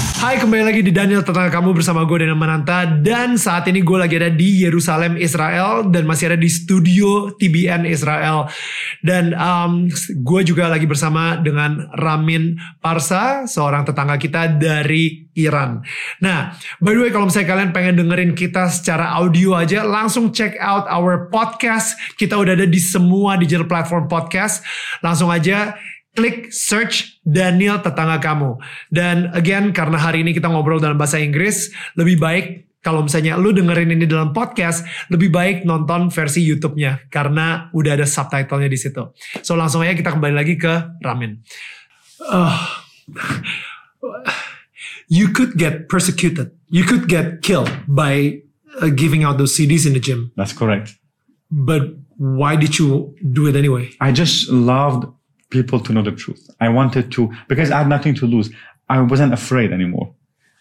Hai kembali lagi di Daniel Tetangga Kamu bersama gue Daniel Mananta. Dan saat ini gue lagi ada di Yerusalem Israel Dan masih ada di studio TBN Israel. Dan um, gue juga lagi bersama dengan Ramin Parsa Seorang tetangga kita dari Iran. Nah by the way kalau misalnya kalian pengen dengerin kita secara audio aja Langsung check out our podcast. Kita udah ada di semua digital platform podcast. Langsung aja klik search Daniel tetangga kamu. Dan again karena hari ini kita ngobrol dalam bahasa Inggris, lebih baik kalau misalnya lu dengerin ini dalam podcast, lebih baik nonton versi YouTube-nya karena udah ada subtitlenya di situ. So langsung aja kita kembali lagi ke Ramin. Uh, you could get persecuted, you could get killed by uh, giving out those CDs in the gym. That's correct. But why did you do it anyway? I just loved people to know the truth. I wanted to, because I had nothing to lose. I wasn't afraid anymore.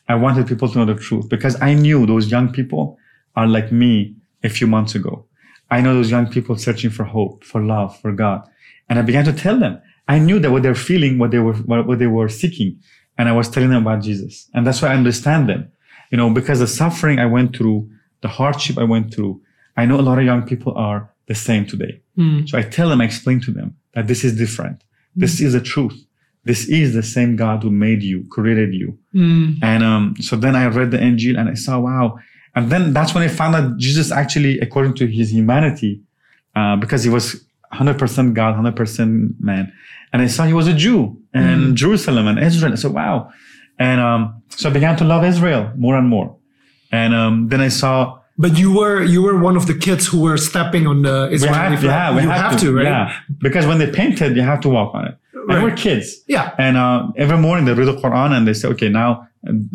I wanted people to know the truth because I knew those young people are like me a few months ago. I know those young people searching for hope, for love, for God. And I began to tell them. I knew that what they're feeling, what they were, what they were seeking. And I was telling them about Jesus. And that's why I understand them. You know, because the suffering I went through, the hardship I went through, I know a lot of young people are the same today. Mm. So I tell them, I explain to them that this is different. Mm. This is the truth. This is the same God who made you, created you. Mm. And um, so then I read the Injil and I saw, wow. And then that's when I found out Jesus actually, according to his humanity, uh, because he was 100% God, 100% man. And I saw he was a Jew and mm. Jerusalem and Israel. I said, wow. And um, so I began to love Israel more and more. And um, then I saw but you were you were one of the kids who were stepping on the Israeli flag. Yeah, we you have, have to, to, right? Yeah, because when they painted, you have to walk on it. Right. And we're kids. Yeah. And uh, every morning they read the Quran and they say, okay, now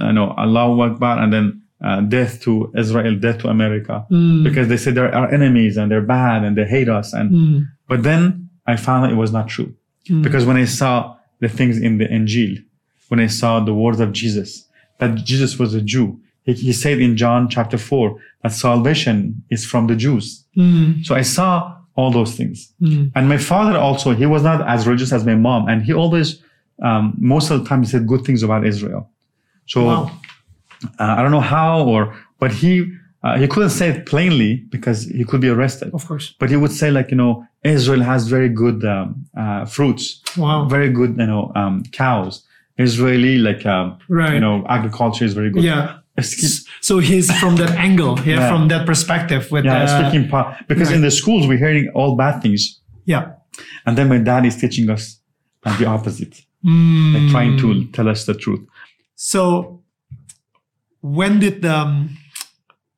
I know Allahu Akbar, and then uh, death to Israel, death to America, mm. because they say they're our enemies and they're bad and they hate us. And mm. but then I found that it was not true, mm. because when I saw the things in the Injil, when I saw the words of Jesus, that Jesus was a Jew, he, he said in John chapter 4 that salvation is from the Jews. Mm. So I saw all those things. Mm. And my father also, he was not as religious as my mom. And he always, um, most of the time, he said good things about Israel. So wow. uh, I don't know how or, but he, uh, he couldn't say it plainly because he could be arrested. Of course. But he would say like, you know, Israel has very good um, uh, fruits. Wow. Very good, you know, um, cows. Israeli, like, um, right. you know, agriculture is very good. Yeah so he's from that angle, yeah, yeah, from that perspective. With yeah, speaking part because right. in the schools we're hearing all bad things. Yeah, and then my dad is teaching us the opposite, mm. like trying to tell us the truth. So, when did um,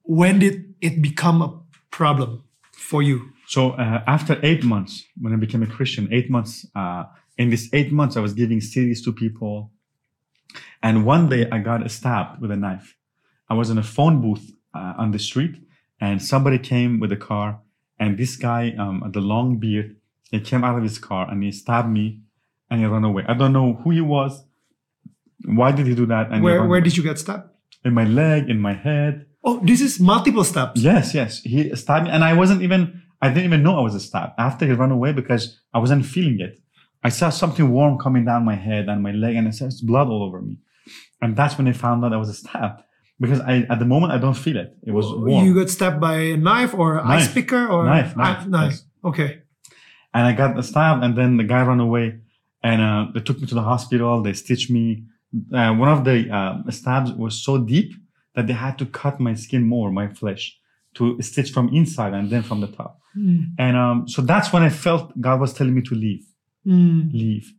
when did it become a problem for you? So uh, after eight months, when I became a Christian, eight months. Uh, in these eight months, I was giving CDs to people, and one day I got stabbed with a knife. I was in a phone booth uh, on the street and somebody came with a car and this guy, um, the long beard, he came out of his car and he stabbed me and he ran away. I don't know who he was. Why did he do that? And where, where did you get stabbed? In my leg, in my head. Oh, this is multiple stabs. Yes, yes. He stabbed me and I wasn't even, I didn't even know I was a stab after he ran away because I wasn't feeling it. I saw something warm coming down my head and my leg and I saw blood all over me. And that's when I found out I was a stab because I at the moment I don't feel it. It was warm. You got stabbed by a knife or knife. ice picker or knife, knife, ah, knife. Okay. And I got stabbed, and then the guy ran away, and uh, they took me to the hospital. They stitched me. Uh, one of the uh, stabs was so deep that they had to cut my skin more, my flesh, to stitch from inside and then from the top. Mm. And um, so that's when I felt God was telling me to leave, mm. leave.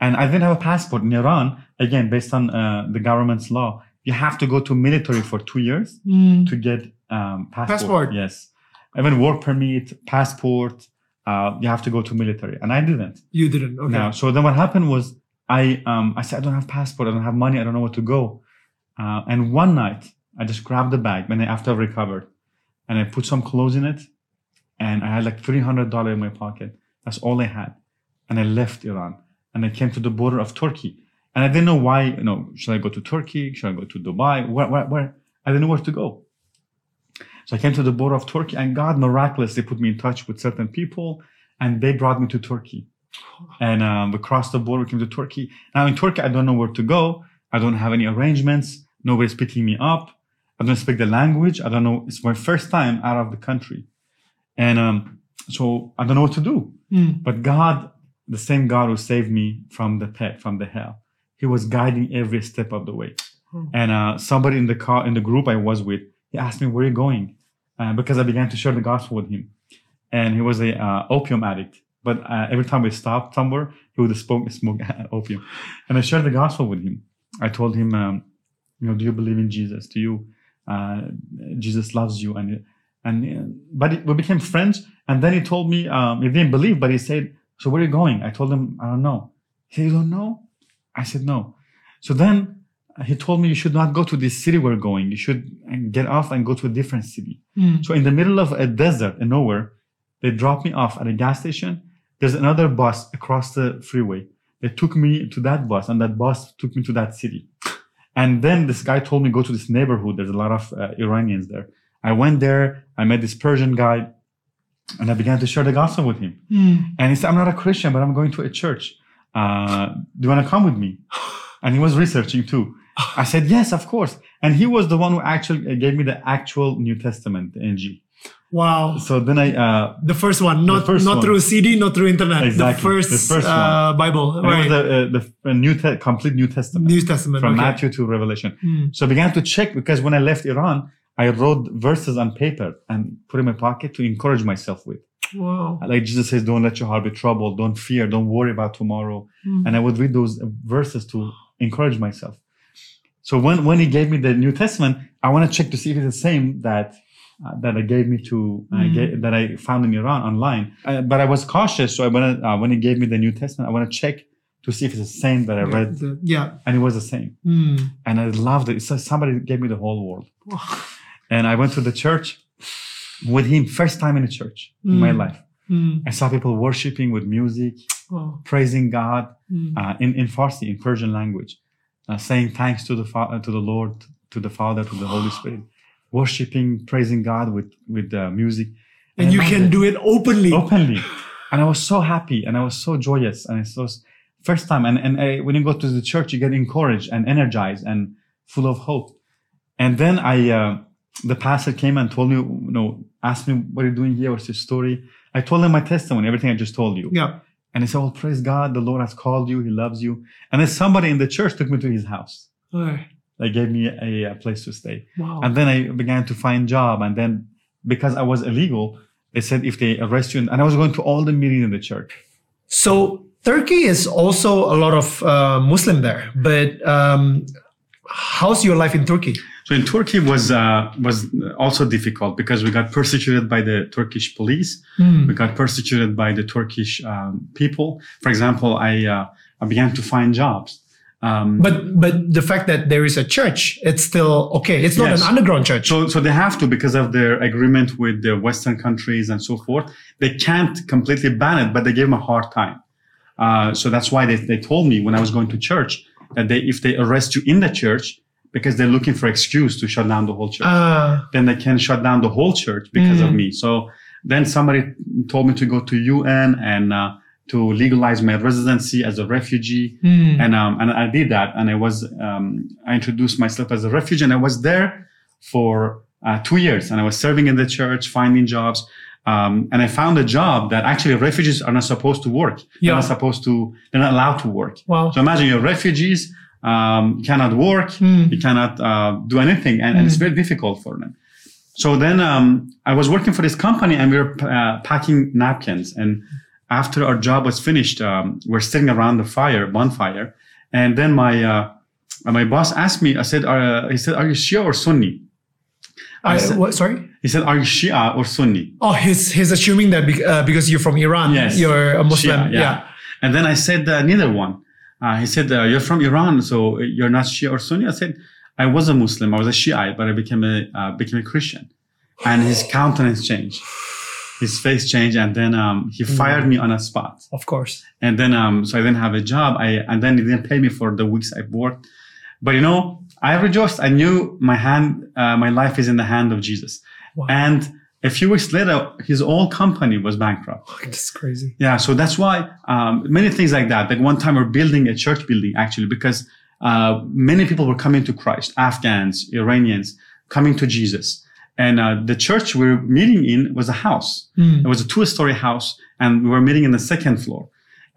And I didn't have a passport in Iran. Again, based on uh, the government's law, you have to go to military for two years mm. to get um, passport. passport. Yes, even work permit, passport. Uh, you have to go to military, and I didn't. You didn't. Okay. Now, so then what happened was I um, I said I don't have passport, I don't have money, I don't know where to go. Uh, and one night I just grabbed the bag when I, after I recovered, and I put some clothes in it, and I had like three hundred dollar in my pocket. That's all I had, and I left Iran. and I came to the border of Turkey. And I didn't know why, you know, should I go to Turkey? Should I go to Dubai? Where, where, where? I didn't know where to go. So I came to the border of Turkey and God miraculously put me in touch with certain people and they brought me to Turkey. And um, we crossed the border, we came to Turkey. Now in Turkey, I don't know where to go. I don't have any arrangements. Nobody's picking me up. I don't speak the language. I don't know. It's my first time out of the country. And um, so I don't know what to do. Mm. But God, the same God who saved me from the pit, from the hell, He was guiding every step of the way. Hmm. And uh, somebody in the car, in the group I was with, he asked me, "Where are you going?" Uh, because I began to share the gospel with him. And he was a uh, opium addict. But uh, every time we stopped somewhere, he would smoke, smoke opium. And I shared the gospel with him. I told him, um, you know, do you believe in Jesus? Do you, uh, Jesus loves you? And, and, but it- we became friends. And then he told me, um, he didn't believe, but he said, so where are you going? I told him, I don't know. He said, you don't know? I said, no. So then uh, he told me, you should not go to this city we're going. You should uh, get off and go to a different city. Mm. So in the middle of a desert and nowhere, they dropped me off at a gas station. There's another bus across the freeway. They took me to that bus and that bus took me to that city. And then this guy told me go to this neighborhood. There's a lot of uh, Iranians there. I went there. I met this Persian guy and I began to share the gospel with him. Mm. And he said, I'm not a Christian, but I'm going to a church. Uh, do you want to come with me? And he was researching too. I said, yes, of course. And he was the one who actually uh, gave me the actual New Testament, Injil. Wow. So then I, uh, The first one, not first not one. through CD, not through internet. Exactly, The first, the first uh, Bible, and it was right? the, uh, the New Te- complete New Testament New Testament. from okay. Matthew to Revelation. Mm. So I began to check because when I left Iran, I wrote verses on paper and put in my pocket to encourage myself with. Wow. Like Jesus says, don't let your heart be troubled. Don't fear. Don't worry about tomorrow. Mm. And I would read those verses to encourage myself. So when, when he gave me the New Testament, I want to check to see if it's the same that uh, that I gave me to uh, Mm. ga- that I found in Iran online. Uh, but I was cautious, so I went, uh, when he gave me the New Testament, I want to check to see if it's the same that I read, The- yeah. and it was the same. Mm. And I loved it. It's like somebody gave me the whole world. And I went to the church with him, first time in a church in my Mm. life. Mm. I saw people worshiping with music, Wow. praising God Mm. uh, in, in Farsi, in Persian language, uh, saying thanks to the fa- uh, to the Lord, to the Father, to the Holy Spirit, worshiping, praising God with with uh, music. and I you can it do it openly. openly, and I was so happy and I was so joyous and it was first time. And and I, when you go to the church, you get encouraged and energized and full of hope. And then I, uh, the pastor came and told me, you know, asked me, what are you doing here? What's your story? I told him my testimony, everything I just told you. Yeah. And he said, well, praise God. The Lord has called you. He loves you. And then somebody in the church took me to his house. Alright. They gave me a, a place to stay. Wow. And then I began to find job. And then because I was illegal, they said if they arrest you, and I was going to all the meetings in the church. So Turkey is also a lot of uh, Muslim there, but um, how's your life in Turkey? So in Turkey was uh, was also difficult because we got persecuted by the Turkish police. Mm. We got persecuted by the Turkish um, people. For example, I uh, I began to find jobs. Um, But but the fact that there is a church, it's still okay. It's not Yes. an underground church. So, so they have to because of their agreement with the Western countries and so forth. They can't completely ban it, but they gave them a hard time. Uh, so that's why they, they told me when I was going to church that they, if they arrest you in the church because they're looking for excuse to shut down the whole church, Ah, then they can shut down the whole church because of Mm. me. So then somebody told me to go to UN and uh, to legalize my residency as a refugee mm. and um, and I did that, and I was um, I introduced myself as a refugee, and I was there for uh, two years, and I was serving in the church, finding jobs, um, and I found a job that actually refugees are not supposed to work. They're Yeah. not supposed to. They're not allowed to work. wow. So imagine you're refugees, um, you cannot work, Mm. you cannot uh, do anything, and, and it's Mm. very difficult for them. So then um, I was working for this company, and we were uh, packing napkins. And after our job was finished, um, we're sitting around the fire, bonfire, and then my uh, my boss asked me. I said, uh, he said, "Are you Shia or Sunni?" I, said- what, sorry. He said, "Are you Shia or Sunni?" Oh, he's he's assuming that uh, because you're from Iran, Yes. you're a Muslim. Shia, yeah. And then I said, uh, neither one. Uh, he said, uh, you're from Iran, so you're not Shia or Sunni. I said, I was a Muslim. I was a Shiite, but I became a, uh, became a Christian. And his countenance changed. his face changed, and then um, he fired me on a spot. Of course. And then um, so I didn't have a job. I and then he didn't pay me for the weeks I worked. But you know, I rejoiced. I knew my hand, uh, my life is in the hand of Jesus. Wow. And a few weeks later, his whole company was bankrupt. That's crazy. Yeah, so that's why um, many things like that. Like one time, we're building a church building actually because uh, many people were coming to Christ, Afghans, Iranians, coming to Jesus. And uh, the church we were meeting in was a house. Mm. It was a two-story house, and we were meeting in the second floor.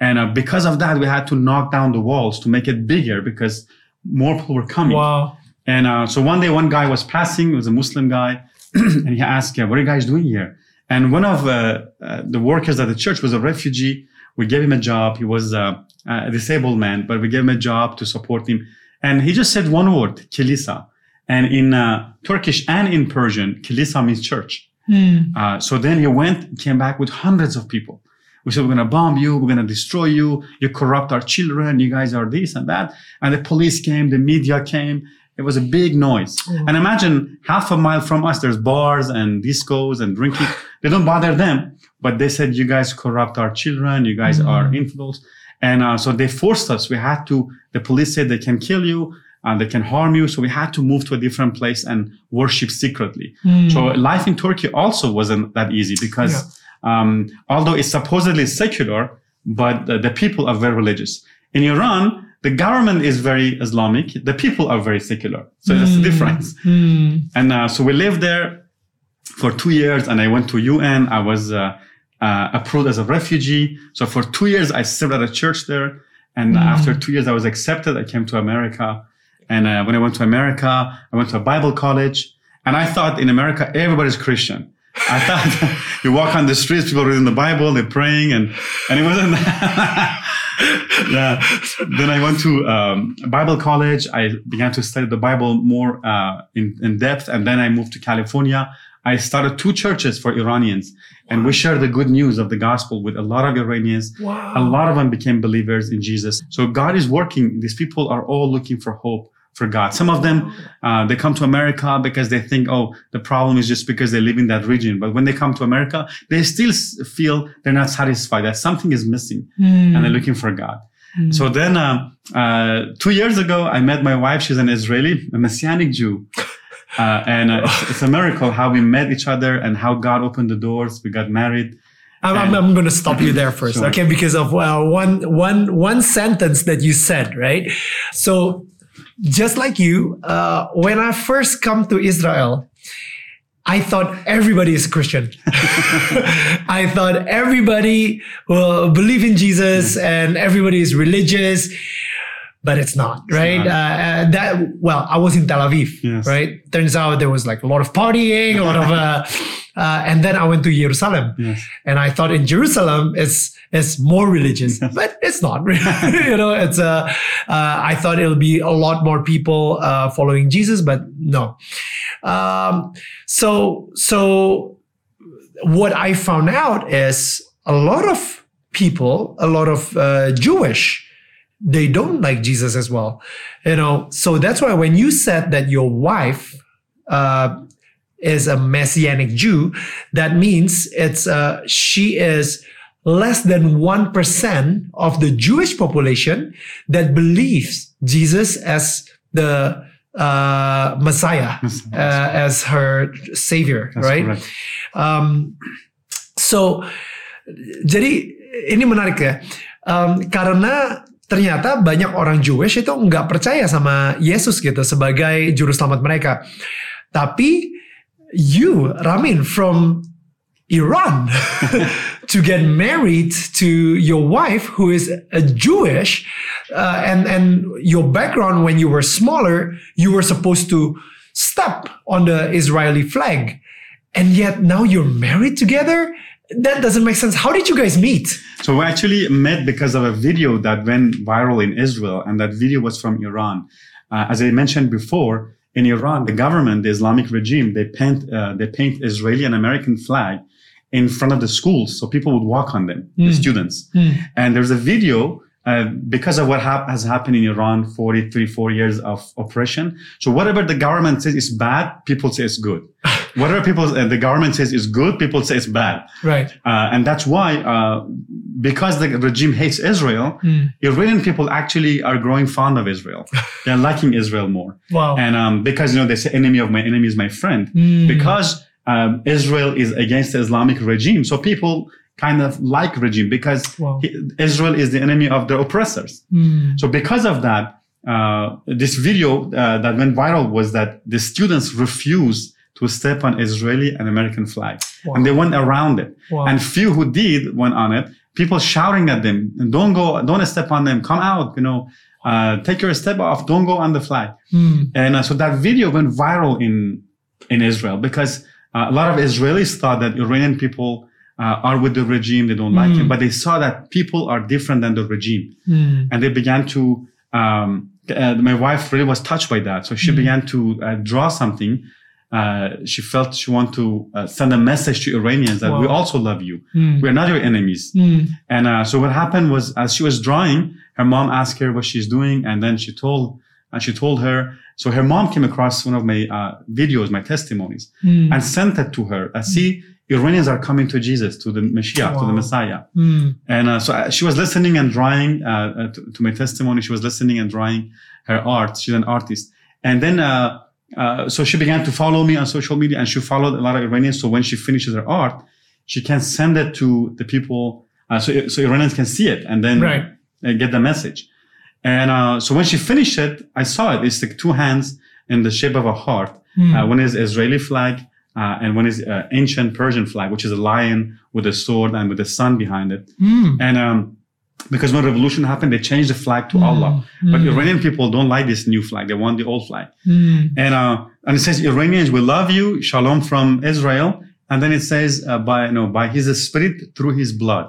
And uh, because of that, we had to knock down the walls to make it bigger because more people were coming. Wow. And uh, so one day, one guy was passing. It was a Muslim guy, and he asked, "What are you guys doing here?" And one of uh, uh, the workers at the church was a refugee. We gave him a job. He was uh, a disabled man, but we gave him a job to support him. And he just said one word, kilisa. And in uh, Turkish and in Persian, kilisa means church. Mm. Uh, so then he went, came back with hundreds of people. We said, we're going to bomb you. We're going to destroy you. You corrupt our children. You guys are this and that. And the police came, the media came. It was a big noise. Oh. And imagine half a mile from us, there's bars and discos and drinking. they don't bother them, but they said, you guys corrupt our children. You guys Mm. are infidels. And uh, so they forced us. We had to, the police said they can kill you. And they can harm you. So we had to move to a different place and worship secretly. Mm. So life in Turkey also wasn't that easy because um, although it's supposedly secular, but the, the people are very religious. In Iran, the government is very Islamic. The people are very secular. So that's the Mm. difference. Mm. And uh, so we lived there for two years and I went to UN. I was uh, uh, approved as a refugee. So for two years, I served at a church there. And Mm. after two years, I was accepted. I came to America. And uh, when I went to America, I went to a Bible college. And I thought in America, everybody's Christian. I thought you walk on the streets, people reading the Bible, they're praying, and, and it wasn't yeah. Then I went to um, Bible college. I began to study the Bible more uh, in, in depth. And then I moved to California. I started two churches for Iranians and we shared the good news of the gospel with a lot of Iranians. Wow. A lot of them became believers in Jesus. So God is working. These people are all looking for hope for God. Some of them, uh, they come to America because they think, oh, the problem is just because they live in that region. But when they come to America, they still feel they're not satisfied, that something is missing Mm. and they're looking for God. Mm. So then, uh, uh, two years ago, I met my wife. She's an Israeli, a Messianic Jew. Uh, and uh, it's, it's a miracle how we met each other and how God opened the doors. We got married. I'm, I'm, I'm going to stop you there first, Sure. okay? Because of uh, one, one, one sentence that you said, right? So, just like you, uh, when I first come to Israel, I thought everybody is Christian. I thought everybody will believe in Jesus and everybody is religious, but it's not, right? not. Uh, uh, that well, I was in Tel Aviv, Yes. right? Turns out there was like a lot of partying, a lot of, uh, uh, and then I went to Jerusalem. Yes. And I thought in Jerusalem it's it's more religious, but it's not. you know, it's uh, uh, I thought it'll be a lot more people uh, following Jesus, but no. Um, so so what I found out is a lot of people, a lot of uh, Jewish, they don't like Jesus as well. You know, so that's why when you said that your wife uh, is a messianic Jew, that means it's uh, she is less than 1% of the Jewish population that believes Jesus as the uh, Messiah, uh, as her savior, That's right? Um, so, jadi ini menarik ya, Um, karena ternyata banyak orang Jewish itu nggak percaya sama Yesus gitu sebagai juru selamat mereka. Tapi you, Ramin, from Iran, to get married to your wife who is a Jewish, uh, and and your background when you were smaller, you were supposed to step on the Israeli flag, and yet now you're married together. That doesn't make sense. How did you guys meet? So we actually met because of a video that went viral in Israel, and that video was from Iran. Uh, as I mentioned before, in Iran, the government, the Islamic regime, they paint uh, they paint Israeli and American flag in front of the schools, so people would walk on them, the students. And there's a video uh, because of what hap- has happened in Iran, 43, four years of oppression. So whatever the government says is bad, people say it's good. whatever people, uh, the government says is good, people say it's bad. Right. Uh, and that's why, uh, because the regime hates Israel, Mm. Iranian people actually are growing fond of Israel. They're liking Israel more. Wow. And um, because, you know, they say enemy of my enemy is my friend. Mm. Because um, Israel is against the Islamic regime. So people kind of like regime because Wow. Israel is the enemy of the oppressors. Mm. So because of that, uh, this video uh, that went viral was that the students refused to step on Israeli and American flag, Wow. and they went around it. Wow. And few who did went on it. People shouting at them, "Don't go! Don't step on them! Come out! You know, uh, take your step off! Don't go on the flag!" Mm. And uh, so that video went viral in in Israel because uh, a lot of Israelis thought that Iranian people uh, are with the regime, they don't like him, but they saw that people are different than the regime, Mm. and they began to. Um, uh, my wife really was touched by that, so she Mm. began to uh, draw something. Uh, she felt she wanted to uh, send a message to Iranians that we also love you. Mm. We're not your enemies. Mm. And uh, so what happened was, as she was drawing, her mom asked her what she's doing, and then she told, and she told her. So her mom came across one of my uh, videos, my testimonies, Mm. and sent it to her. Uh, see, Iranians are coming to Jesus, to the Mashiach, to the Messiah. Mm. And uh, so uh, she was listening and drawing uh, uh, to, to my testimony. She was listening and drawing her art. She's an artist. And then, uh, uh, so she began to follow me on social media and she followed a lot of Iranians. So when she finishes her art, she can send it to the people. Uh, so, so Iranians can see it and then Right. get the message. And uh, so when she finished it, I saw it. It's like two hands in the shape of a heart. Mm. Uh, one is Israeli flag, uh, and one is uh, ancient Persian flag, which is a lion with a sword and with the sun behind it. Mm. And um, because when revolution happened, they changed the flag to Mm. Allah. But Mm. Iranian people don't like this new flag; they want the old flag. Mm. And uh, and it says Iranians will love you, shalom from Israel. And then it says uh, by you know by His spirit through His blood.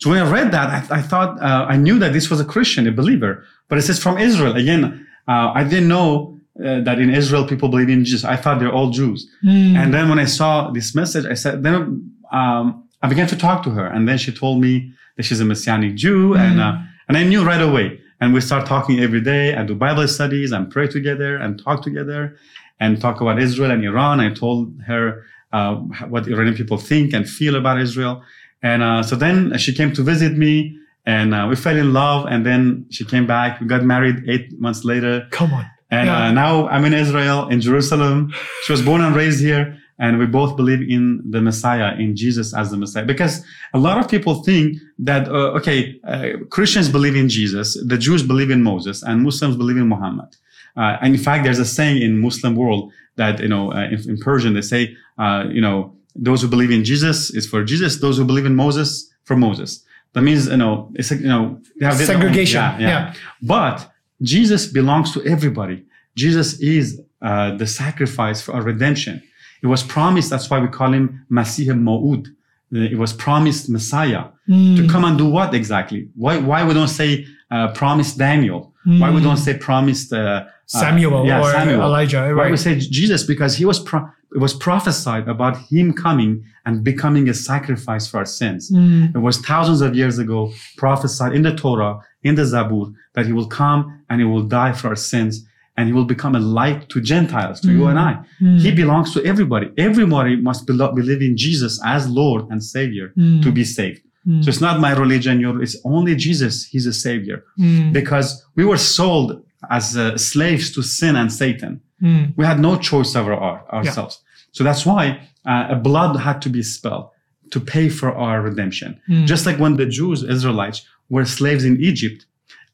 So when I read that, I, I thought uh, I knew that this was a Christian, a believer, but it says from Israel. Again, uh, I didn't know uh, that in Israel people believe in Jesus. I thought they're all Jews. Mm. And then when I saw this message, I said, then um, I began to talk to her, and then she told me that she's a Messianic Jew, and uh, and I knew right away. And we start talking every day, I do Bible studies, and pray together, and talk together, and talk about Israel and Iran. I told her uh, what Iranian people think and feel about Israel, and uh, so then she came to visit me, and uh, we fell in love, and then she came back. We got married eight months later. Come on. And Yeah. uh, now I'm in Israel, in Jerusalem. She was born and raised here. And we both believe in the Messiah, in Jesus as the Messiah. Because a lot of people think that, uh, okay, uh, Christians believe in Jesus, the Jews believe in Moses, and Muslims believe in Muhammad. Uh, and in fact, there's a saying in Muslim world that, you know, uh, in, in Persian, they say, uh, you know, those who believe in Jesus is for Jesus, those who believe in Moses, for Moses. That means, you know, it's you know, they have their own- Segregation. yeah, yeah. Yeah. But Jesus belongs to everybody. Jesus is uh, the sacrifice for our redemption. It was promised. That's why we call him Masih Ma'ud. It was promised Messiah Mm. to come and do what exactly? Why why we don't say uh, promised Daniel? Why we Mm. don't say promised uh, uh, Samuel yeah, or Samuel. Elijah. Why we say Jesus? Because he was pro- it was prophesied about him coming and becoming a sacrifice for our sins. Mm. It was thousands of years ago prophesied in the Torah, in the Zabur, that he will come and he will die for our sins and he will become a light to Gentiles, to you and I. Mm. He belongs to everybody. Everybody must belo- believe in Jesus as Lord and Savior Mm. to be saved. Mm. So it's not my religion, your, it's only Jesus. He's a Savior. Mm. Because we were sold as uh, slaves to sin and Satan. Mm. We had no choice over our, ourselves. So that's why uh, a blood had to be spilled to pay for our redemption. Mm. Just like when the Jews, Israelites, were slaves in Egypt,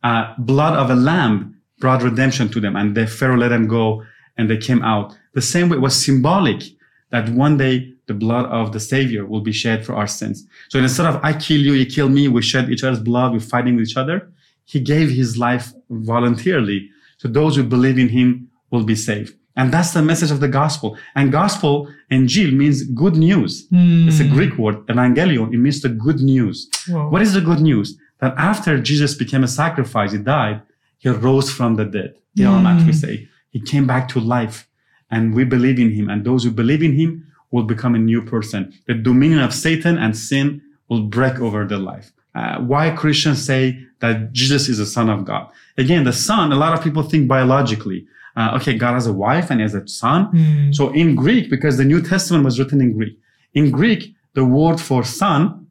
uh, blood of a lamb brought redemption to them, and the Pharaoh let them go, and they came out. The same way it was symbolic that one day the blood of the Savior will be shed for our sins. So instead of I kill you, you kill me, we shed each other's blood, we're fighting with each other. He gave his life voluntarily. So those who believe in him will be saved. And that's the message of the gospel. And gospel, Injil, means good news. Mm. It's a Greek word, evangelion. It means the good news. Wow. What is the good news? That after Jesus became a sacrifice, he died, he rose from the dead. The Mm. Almighty, we say. He came back to life. And we believe in him. And those who believe in him will become a new person. The dominion of Satan and sin will break over their life. uh, why Christians say that Jesus is the Son of God. Again, the Son, a lot of people think biologically. Uh, okay, God has a wife and he has a son. Mm. So in Greek, because the New Testament was written in Greek, in Greek, the word for son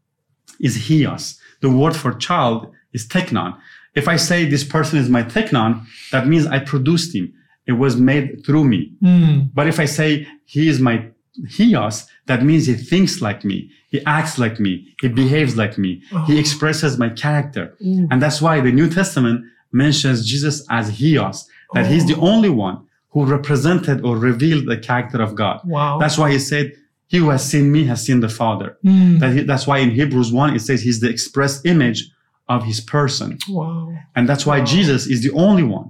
is huios. The word for child is teknon. If I say this person is my teknon, that means I produced him. It was made through me. Mm. But if I say he is my huios, that means he thinks like me. He acts like me. He behaves like me. He Oh. expresses my character. Ooh. And that's why the New Testament mentions Jesus as huios, that he's the Oh. only one who represented or revealed the character of God. Wow. That's why he said, he who has seen me has seen the Father. Mm. That he, that's why in Hebrews 1, it says he's the express image of his person. wow. And that's why Wow. Jesus is the only one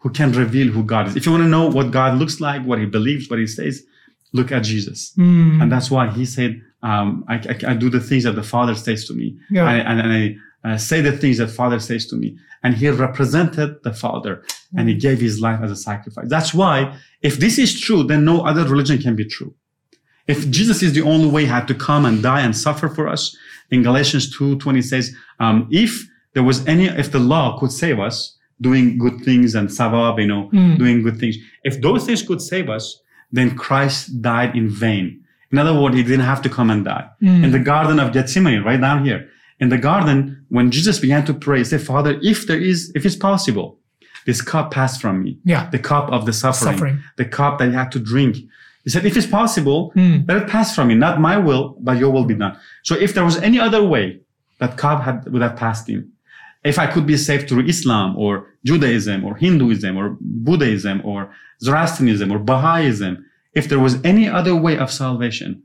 who can reveal who God is. If you want to know what God looks like, what he believes, what he says, look at Jesus. Mm. And that's why he said, um, I, I, I do the things that the Father says to me. Yeah. And, and, and I uh, say the things that Father says to me. And he represented the Father and Mm. he gave his life as a sacrifice. That's why if this is true, then no other religion can be true. If Jesus is the only way he had to come and die and suffer for us, in Galatians 2.20 says, um, if there was any, if the law could save us, doing good things and savab, you know, Mm. doing good things, if those things could save us, then Christ died in vain. In other words, he didn't have to come and die. Mm. In the Garden of Gethsemane, right down here, in the garden, when Jesus began to pray, he said, Father, if there is, if it's possible, this cup passed from me. Yeah. The cup of the suffering, Suffering. the cup that he had to drink. He said, if it's possible, Mm. let it pass from me. Not my will, but your will be done. So if there was any other way, that cup had, would have passed him. If I could be saved through Islam or Judaism or Hinduism or Buddhism or Zoroastrianism or Baha'ism, if there was any other way of salvation,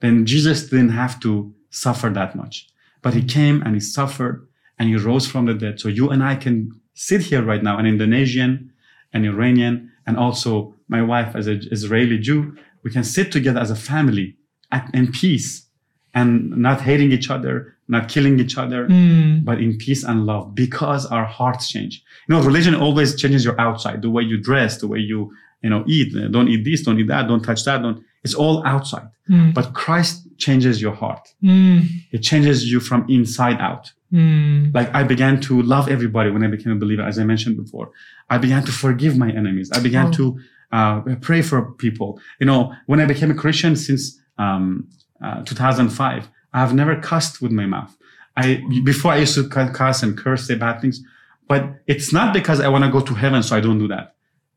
then Jesus didn't have to suffer that much. But he came and he suffered and he rose from the dead. So you and I can sit here right now, an Indonesian, an Iranian, and also my wife as an Israeli Jew, we can sit together as a family at, in peace and not hating each other, not killing each other, Mm. but in peace and love because our hearts change. You know, religion always changes your outside, the way you dress, the way you, you know, eat. Don't eat this, don't eat that, don't touch that, don't. It's all outside. Mm. But Christ changes your heart. Mm. It changes you from inside out. Mm. Like I began to love everybody when I became a believer, as I mentioned before. I began to forgive my enemies. I began Oh. to uh, pray for people. You know, when I became a Christian since um, uh, 2005, I have never cussed with my mouth. I before I used to cu- cuss and curse, say bad things, but it's not because I want to go to heaven, so I don't do that.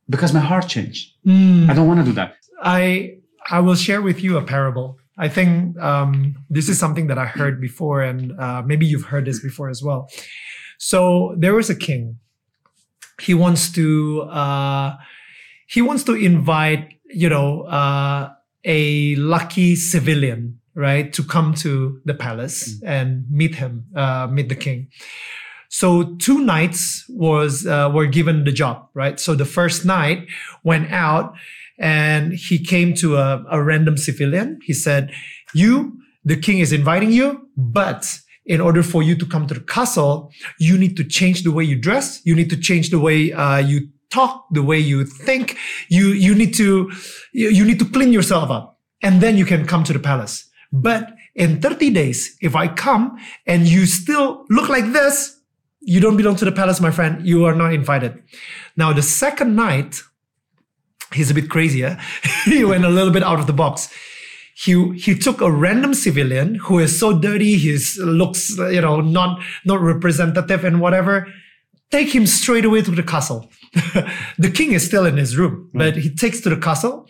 Because my heart changed. Mm. I don't want to do that. I I will share with you a parable. I think um, this is something that I heard before, and uh, maybe you've heard this before as well. So there was a king. He wants to uh, he wants to invite you know uh, a lucky civilian right to come to the palace and meet him uh, meet the king. So two knights was uh, were given the job, right? So the first knight went out and he came to a, a random civilian. He said, "You, the king is inviting you, but in order for you to come to the castle, you need to change the way you dress. You need to change the way uh, you talk, the way you think. You you need to you, you need to clean yourself up, and then you can come to the palace. But in 30 days, if I come and you still look like this, you don't belong to the palace, my friend. You are not invited. Now, the second knight, he's a bit crazier. Eh? he went a little bit out of the box. He, he took a random civilian who is so dirty, his looks, you know, not, not representative and whatever. Take him straight away to the castle. the king is still in his room, mm. but he takes to the castle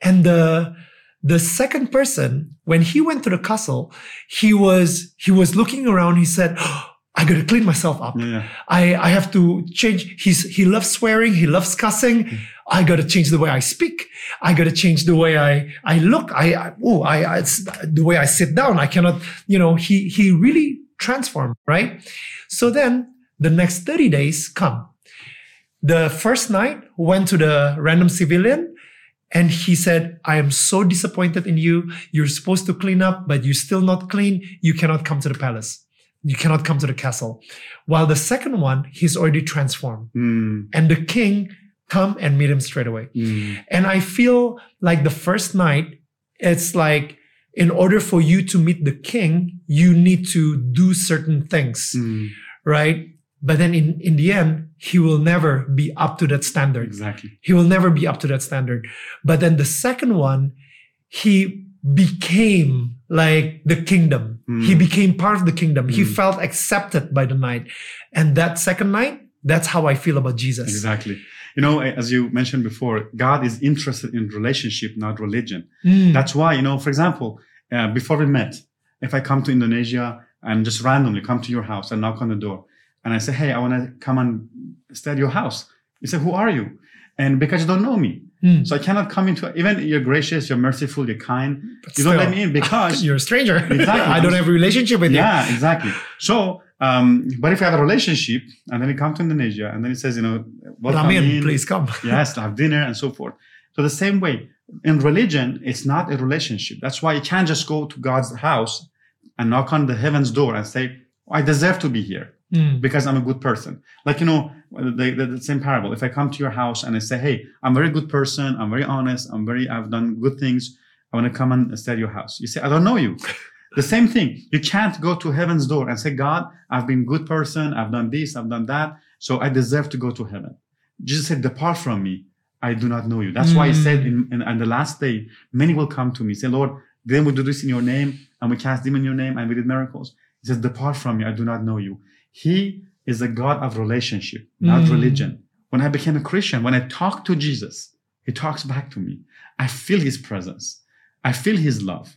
and the, the second person, when he went to the castle, he was, he was looking around. He said, I gotta clean myself up. Yeah. I, I have to change. He's, he loves swearing. He loves cussing. Mm. I got to change the way I speak. I got to change the way I, I look. I, I oh, I, I, it's the way I sit down. I cannot, you know, he, he really transformed, right? So then the next 30 days come. The first knight went to the random civilian and he said, I am so disappointed in you. You're supposed to clean up, but you're still not clean. You cannot come to the palace. You cannot come to the castle. While the second one, he's already transformed Mm, and the king come and meet him straight away. mm, And I feel like the first knight, it's like in order for you to meet the king, you need to do certain things, Mm, right? But then in, in the end, he will never be up to that standard. exactly. He will never be up to that standard. But then the second one, he became like the kingdom. Mm. He became part of the kingdom. He Mm. felt accepted by the knight. And that second knight, that's how I feel about Jesus. Exactly. You know, as you mentioned before, God is interested in relationship, not religion. Mm. That's why, you know, for example, uh, before we met, if I come to Indonesia and just randomly come to your house and knock on the door and I say, Hey, I want to come and stay at your house. You say, Who are you? And because you don't know me. Mm. So I cannot come into, even you're gracious, you're merciful, you're kind. But You don't let still, me in because you're a stranger. Exactly. I don't have a relationship with you. Yeah, exactly. So, um, but if you have a relationship and then you come to Indonesia and then it says, you know, welcome Ramin, in, please come. yes, to have dinner and so forth. So the same way in religion, it's not a relationship. That's why you can't just go to God's house and knock on the heaven's door and say, I deserve to be here Mm. because I'm a good person. Like, you know, the, the, the same parable. If I come to your house and I say, Hey, I'm a very good person. I'm very honest. I'm very, I've done good things. I want to come and stay at your house. You say, I don't know you. The same thing. You can't go to heaven's door and say, God, I've been good person. I've done this. I've done that. So I deserve to go to heaven. Jesus said, depart from me. I do not know you. That's why he Mm. said in, in, on the last day, many will come to me, say, Lord, then we do this in your name and we cast demon in your name and we did miracles. He says, depart from me. I do not know you. He is a God of relationship, not Mm. religion. When I became a Christian, when I talk to Jesus, he talks back to me. I feel his presence. I feel his love.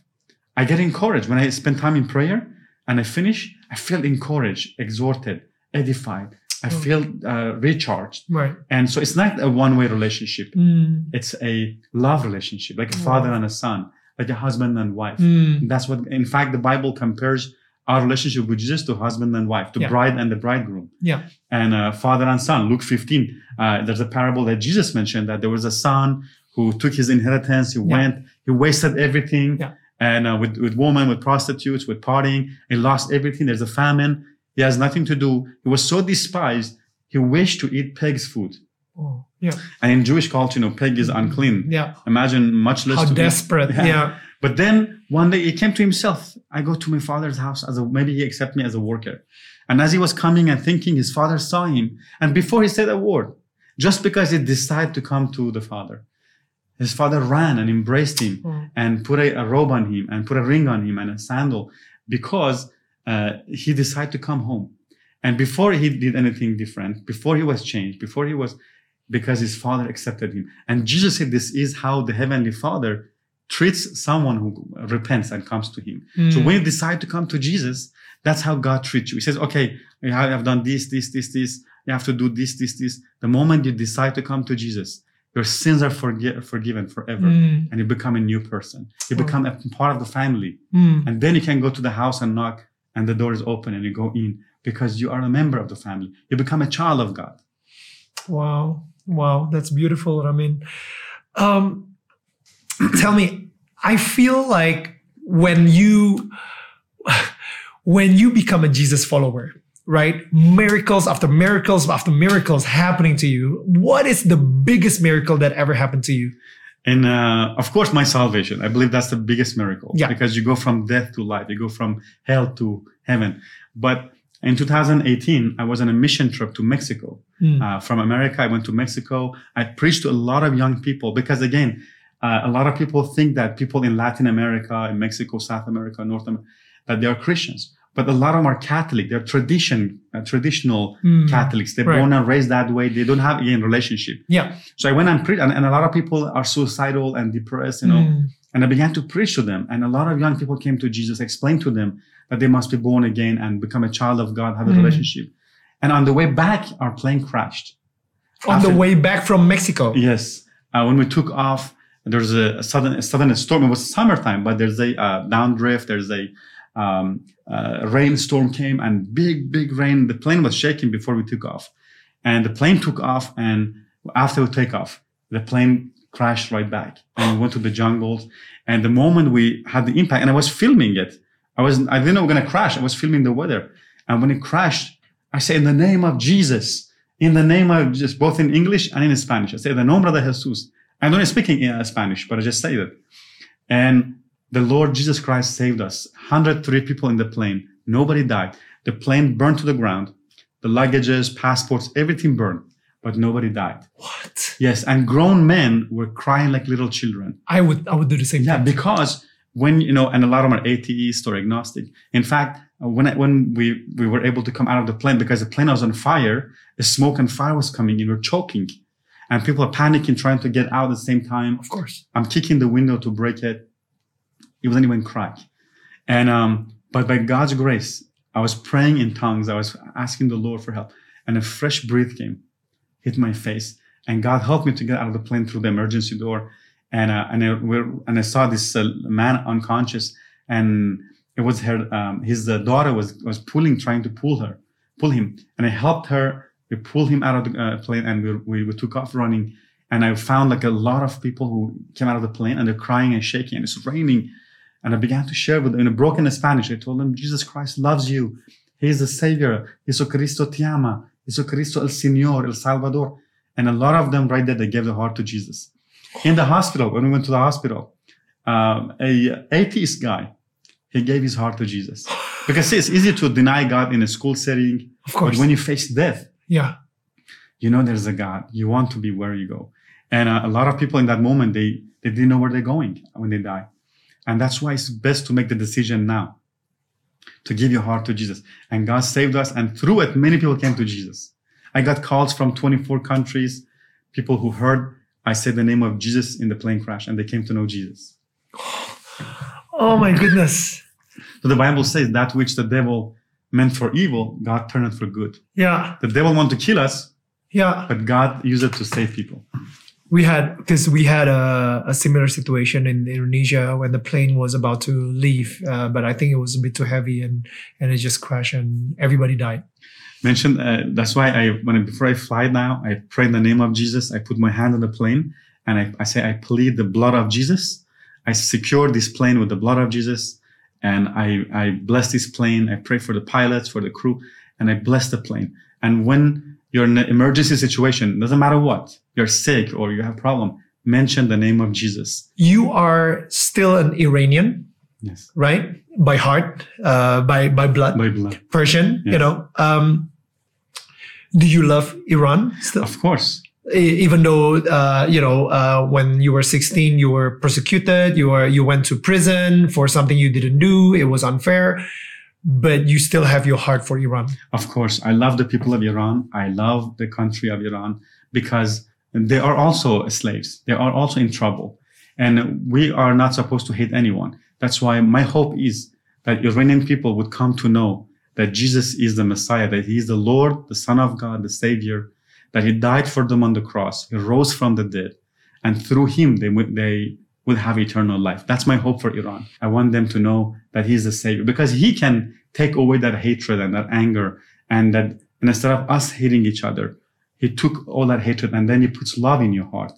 I get encouraged when I spend time in prayer and I finish. I feel encouraged, exhorted, edified. I Mm. feel uh, recharged. Right. And so it's not a one way relationship. Mm. It's a love relationship, like a father and a son, like a husband and wife. Mm. That's what, in fact, the Bible compares our relationship with Jesus to husband and wife, to Yeah. bride and the bridegroom, Yeah. and uh, father and son. Luke 15, uh, there's a parable that Jesus mentioned that there was a son who took his inheritance, he Yeah. went, he wasted everything, Yeah. and uh, with, with women, with prostitutes, with partying, he lost everything. There's a famine. He has nothing to do. He was so despised, he wished to eat pig's food. Oh, yeah. And in Jewish culture, you know, pig is unclean. Yeah. Imagine much less How desperate. Yeah. Yeah. But then one day he came to himself. I go to my father's house as a maybe he accept me as a worker. And as he was coming and thinking, his father saw him. And before he said a word, just because he decided to come to the father, his father ran and embraced him Oh. and put a, a robe on him and put a ring on him and a sandal because uh, he decided to come home. And before he did anything different, before he was changed, before he was, because his father accepted him. And Jesus said, this is how the heavenly father treats someone who repents and comes to him. So Mm. when you decide to come to Jesus, that's how God treats you. He says, okay, you have done this, this, this, this. You have to do this, this, this. The moment you decide to come to Jesus, your sins are forgi- forgiven forever Mm. and you become a new person. You become a part of the family. Mm. And then you can go to the house and knock and the door is open and you go in because you are a member of the family. You become a child of God. Wow. Wow. That's beautiful, Ramin. Um, tell me, I feel like when you when you become a Jesus follower, right? Miracles after miracles after miracles happening to you. What is the biggest miracle that ever happened to you? And uh, of course, my salvation. I believe that's the biggest miracle. Yeah. Because you go from death to life. You go from hell to heaven. But in 2018, I was on a mission trip to Mexico. Mm. Uh, from America, I went to Mexico. I preached to a lot of young people because again, uh, a lot of people think that people in Latin America, in Mexico, South America, North America, that they are Christians. But a lot of them are Catholic. They're tradition, uh, traditional Mm. Catholics. They're Right. born and raised that way. They don't have again relationship. Yeah. So I went and preached, and, and a lot of people are suicidal and depressed, you know. Mm. And I began to preach to them, and a lot of young people came to Jesus, explained to them that they must be born again and become a child of God, have a Mm. relationship. And on the way back, our plane crashed. On the way back from Mexico. Yes, uh, when we took off, there's a, a sudden a sudden storm. It was summertime, but there's a uh, downdrift. There's a um, uh, rainstorm came and big big rain. The plane was shaking before we took off, and the plane took off. And after we take off, the plane crashed right back, and we went to the jungles. And the moment we had the impact, and I was filming it, I was I didn't know we were gonna crash. I was filming the weather, and when it crashed, I said, "In the name of Jesus." In the name of just both in English and in Spanish. I say, the nombre de Jesus. I don't speak in uh, Spanish, but I just say that. And The Lord Jesus Christ saved us. 103 people in the plane. Nobody died. The plane burned to the ground. The luggages, passports, everything burned, but nobody died. What? Yes, and grown men were crying like little children. I would I would do the same Yeah, thing. because when you know, and a lot of them are atheist or agnostic. In fact, uh, when I, when we we were able to come out of the plane because the plane was on fire, the smoke and fire was coming in, we're choking, and people are panicking, trying to get out at the same time. Of course. I'm kicking the window to break it. It wasn't even crack. And um, but by God's grace, I was praying in tongues. I was asking the Lord for help, and a fresh breath came, hit my face, and God helped me to get out of the plane through the emergency door. And uh, and I, and I saw this uh, man unconscious, and it was her. Um, his uh, daughter was was pulling, trying to pull her, pull him, and I helped her. We pulled him out of the uh, plane, and we, we we took off running. And I found like a lot of people who came out of the plane, and they're crying and shaking, and it's raining. And I began to share with them in a broken Spanish. I told them, Jesus Christ loves you. He is the Savior. Jesucristo te ama. Jesucristo el Señor, el Salvador. And a lot of them right there, they gave their heart to Jesus. In the hospital, when we went to the hospital, um, a atheist guy, he gave his heart to Jesus. Because see, it's easy to deny God in a school setting. Of course. But when you face death, yeah. you know there's a God. You want to be where you go. And uh, a lot of people in that moment, they, they didn't know where they're going when they die. And that's why it's best to make the decision now to give your heart to Jesus. And God saved us. And through it, many people came to Jesus. I got calls from 24 countries, people who heard I said the name of Jesus in the plane crash and they came to know Jesus. Oh my goodness. So the Bible says that which the devil meant for evil, God turned it for good. Yeah. The devil wanted to kill us, Yeah. but God used it to save people. We had because we had a, a similar situation in Indonesia when the plane was about to leave, uh, but I think it was a bit too heavy and and it just crashed and everybody died. mentioned uh, that's why i when I, before i fly now i pray in the name of jesus. I put my hand on the plane and I, I say i plead the blood of jesus. I secure this plane with the blood of jesus and i i bless this plane. I pray for the pilots for the crew and i bless the plane. And when you're in an emergency situation doesn't matter what you're sick or you have problem mention the name of jesus You are still an Iranian, yes right? By heart, uh, by by blood, by blood Persian. You know. Um, do you love Iran still? of course even though uh, you know uh, when you were 16 you were persecuted you were you went to prison for something you didn't do it was unfair but you still have your heart for iran Of course, I love the people of Iran. I love the country of Iran because they are also slaves. They are also in trouble. And we are not supposed to hate anyone. That's why my hope is that Iranian people would come to know that Jesus is the Messiah, that he is the Lord, the Son of God, the Savior, that he died for them on the cross. He rose from the dead. And through him, they would, they will have eternal life. That's my hope for Iran. I want them to know that he's the savior because he can take away that hatred and that anger and that and instead of us hating each other, he took all that hatred and then he puts love in your heart.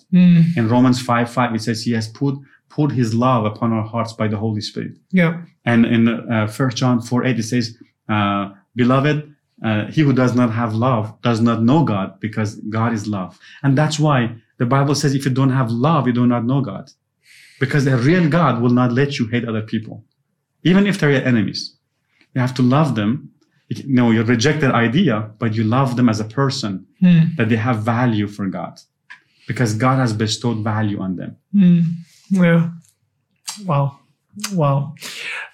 In Romans 5, 5, it says he has put, put his love upon our hearts by the Holy Spirit. yeah And in uh, 1 John 4, 8, it says, uh, beloved, uh, he who does not have love does not know God because God is love. And that's why the Bible says if you don't have love, you do not know God. Because a real God will not let you hate other people, even if they're your enemies. You have to love them. You know, you reject their idea, but you love them as a person, that they have value for God. Because God has bestowed value on them. yeah wow wow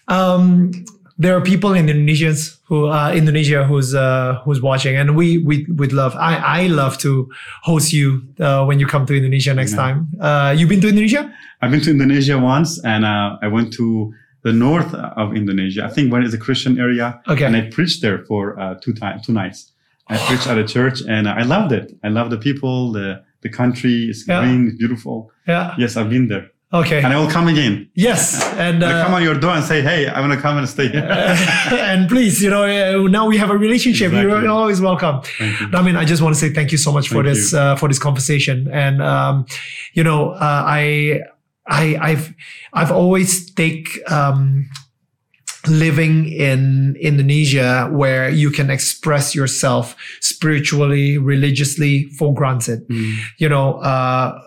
um there are people in Indonesians who uh, Indonesia who's uh, who's watching, and we we would love. I I love to host you uh, when you come to Indonesia next time. Uh, you been to Indonesia? I've been to Indonesia once, and uh, I went to the north of Indonesia. I think one is a Christian area, Okay. and I preached there for uh, two times, two nights. I preached at a church, and I loved it. I love the people, the the country. It's Yeah. green, it's beautiful. Yeah. Yes, I've been there, Okay. and I will come again. Yes, and uh, come on your door and say, "Hey, I want to come and stay here." and please, you know, uh, now we have a relationship. Exactly. You're always welcome. You. I mean, I just want to say thank you so much for Thank this uh, for this conversation. And um, you know, uh, I I I've I've always take um, living in Indonesia where you can express yourself spiritually, religiously for granted. Mm. You know. Uh,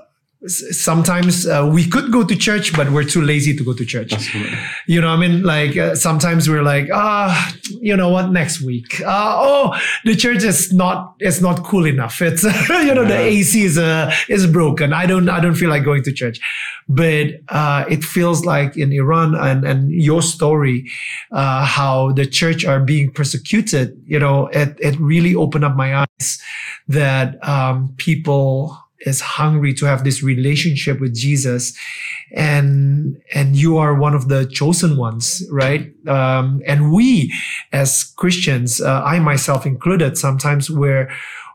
sometimes uh, we could go to church, but we're too lazy to go to church. Correct. You know, I mean, like uh, sometimes we're like, ah, you know what, next week. Uh, oh, the church is not, it's not cool enough. It's, you know, the AC is, uh, is broken. I don't, I don't feel like going to church. But, uh, it feels like in Iran and, and your story, uh, how the church are being persecuted, you know, it, it really opened up my eyes that, um, people is hungry to have this relationship with Jesus and and you are one of the chosen ones right um, and we as christians uh, i myself included sometimes where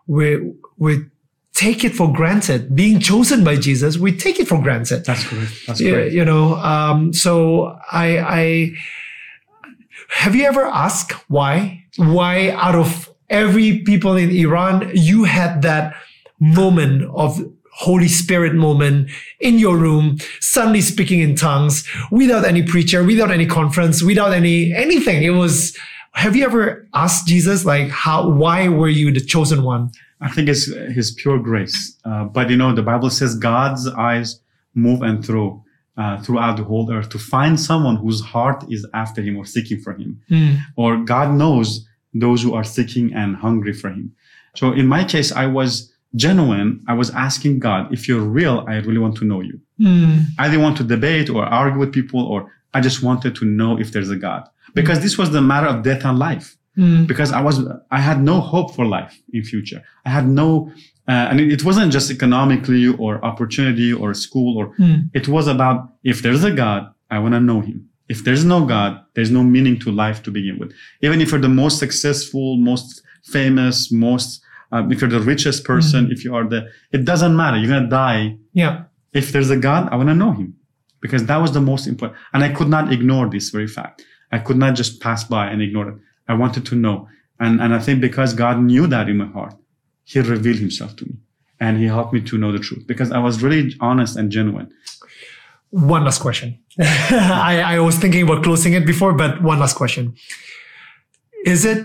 we we take it for granted being chosen by jesus we take it for granted That's correct. That's you, correct. you know um, so i i have you ever asked why why out of every people in iran you had that moment of holy spirit moment in your room suddenly speaking in tongues without any preacher without any conference without any anything it was have you ever asked jesus like how why were you the chosen one I think it's His pure grace. Uh, but you know, the Bible says God's eyes move and throw uh, throughout the whole earth to find someone whose heart is after Him or seeking for Him, or God knows those who are seeking and hungry for Him. So in my case, I was genuine. I was asking God, if you're real, I really want to know you. Hmm. I didn't want to debate or argue with people, or I just wanted to know if there's a God because this was the matter of death and life hmm. because I was I had no hope for life in future. I had no, uh, and it, it wasn't just economically or opportunity or school or hmm. it was about if there's a God, I want to know Him. If there's no God, there's no meaning to life to begin with. Even if you're the most successful, most famous, most um, if you're the richest person, if you are the, it doesn't matter. You're gonna die. yeah If there's a God, I want to know Him because that was the most important. And I could not ignore this very fact. I could not just pass by and ignore it. I wanted to know. And, and I think because God knew that in my heart, He revealed Himself to me and He helped me to know the truth because I was really honest and genuine. one last question I, I was thinking about closing it before but one last question is it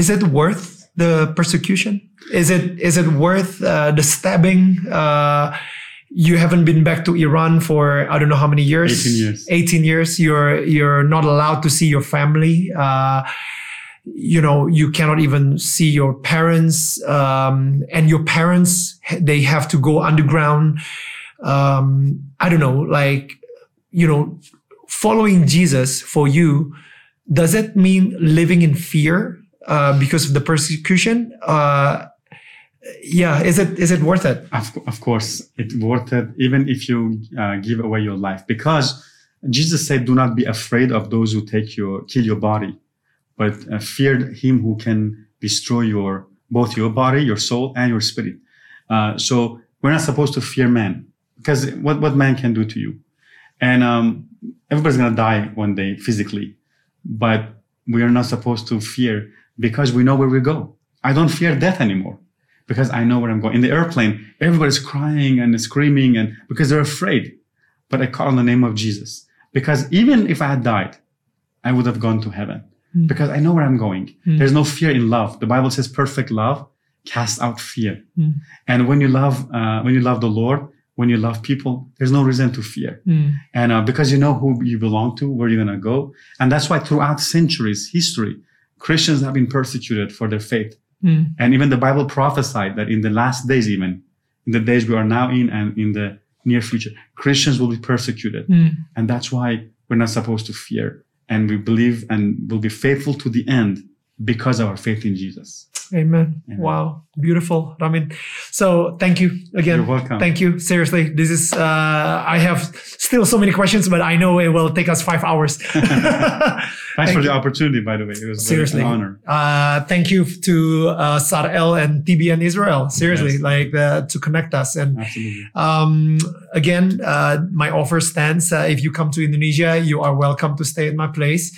is it worth the persecution? Is it is it worth uh, the stabbing? Uh, you haven't been back to Iran for I don't know how many years. 18 years. 18 years. You're you're not allowed to see your family. Uh, you know you cannot even see your parents. Um, and your parents they have to go underground. Um, I don't know, like, you know, following Jesus for you, does it mean living in fear uh, because of the persecution? Uh, yeah, is it is it worth it? Of, of course, it's worth it, even if you uh, give away your life, because Jesus said, "Do not be afraid of those who take your kill your body, but uh, fear Him who can destroy your both your body, your soul, and your spirit." Uh, so we're not supposed to fear man, because what what man can do to you, and um, everybody's gonna die one day physically, but we are not supposed to fear because we know where we go. I don't fear death anymore because I know where I'm going. In the airplane, everybody's crying and screaming and because they're afraid. But I call on the name of Jesus because even if I had died, I would have gone to heaven because I know where I'm going. There's no fear in love. The Bible says perfect love casts out fear. And when you love, uh, when you love the Lord, when you love people, there's no reason to fear. And uh, because you know who you belong to, where you're going to go. And that's why throughout centuries, history, Christians have been persecuted for their faith. Hmm. And even the Bible prophesied that in the last days, even in the days we are now in and in the near future, Christians will be persecuted. Hmm. And that's why we're not supposed to fear. And we believe and will be faithful to the end because of our faith in Jesus. Amen. Amen. Wow, beautiful, Ramin. So thank you again. You're welcome. Thank you. Seriously, this is. Uh, I have still so many questions, but I know it will take us five hours. Thanks for the opportunity, by the way. It was Seriously, an honor. Uh, thank you to uh, Sarel and TBN Israel. Seriously, Yes. like uh, to connect us and Absolutely. um, again, uh, my offer stands. Uh, if you come to Indonesia, you are welcome to stay at my place.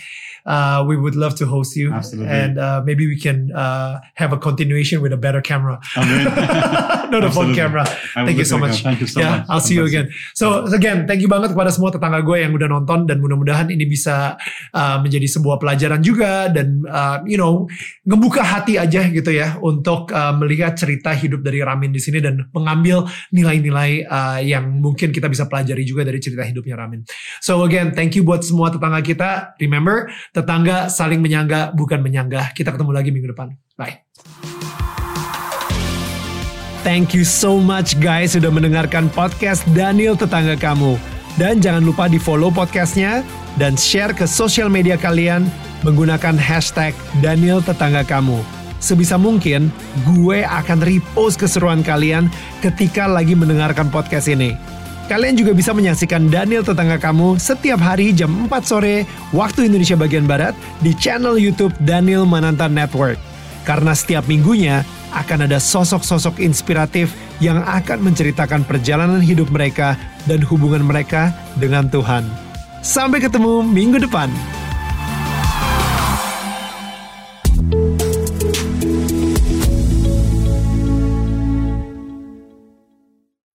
Uh, we would love to host you. Absolutely. And uh, maybe we can uh, have a continuation with a better camera. Amen. Not a phone camera. Thank you so much. Thank you so yeah, much. I'll see you again. So again, thank you banget kepada semua tetangga gue yang udah nonton dan mudah-mudahan ini bisa uh, menjadi sebuah pelajaran juga dan uh, you know ngebuka hati aja gitu ya untuk uh, melihat cerita hidup dari Ramin di sini dan mengambil nilai-nilai uh, yang mungkin kita bisa pelajari juga dari cerita hidupnya Ramin. So again, thank you buat semua tetangga kita. Remember, tetangga saling menyangga bukan menyanggah. Kita ketemu lagi minggu depan. Bye. Thank you so much guys sudah mendengarkan podcast Daniel Tetangga Kamu. Dan jangan lupa di follow podcastnya dan share ke sosial media kalian menggunakan hashtag Daniel Tetangga Kamu. Sebisa mungkin gue akan repost keseruan kalian ketika lagi mendengarkan podcast ini. Kalian juga bisa menyaksikan Daniel Tetangga Kamu setiap hari jam 4 sore waktu Indonesia bagian Barat di channel YouTube Daniel Mananta Network. Karena setiap minggunya akan ada sosok-sosok inspiratif yang akan menceritakan perjalanan hidup mereka dan hubungan mereka dengan Tuhan. Sampai ketemu minggu depan.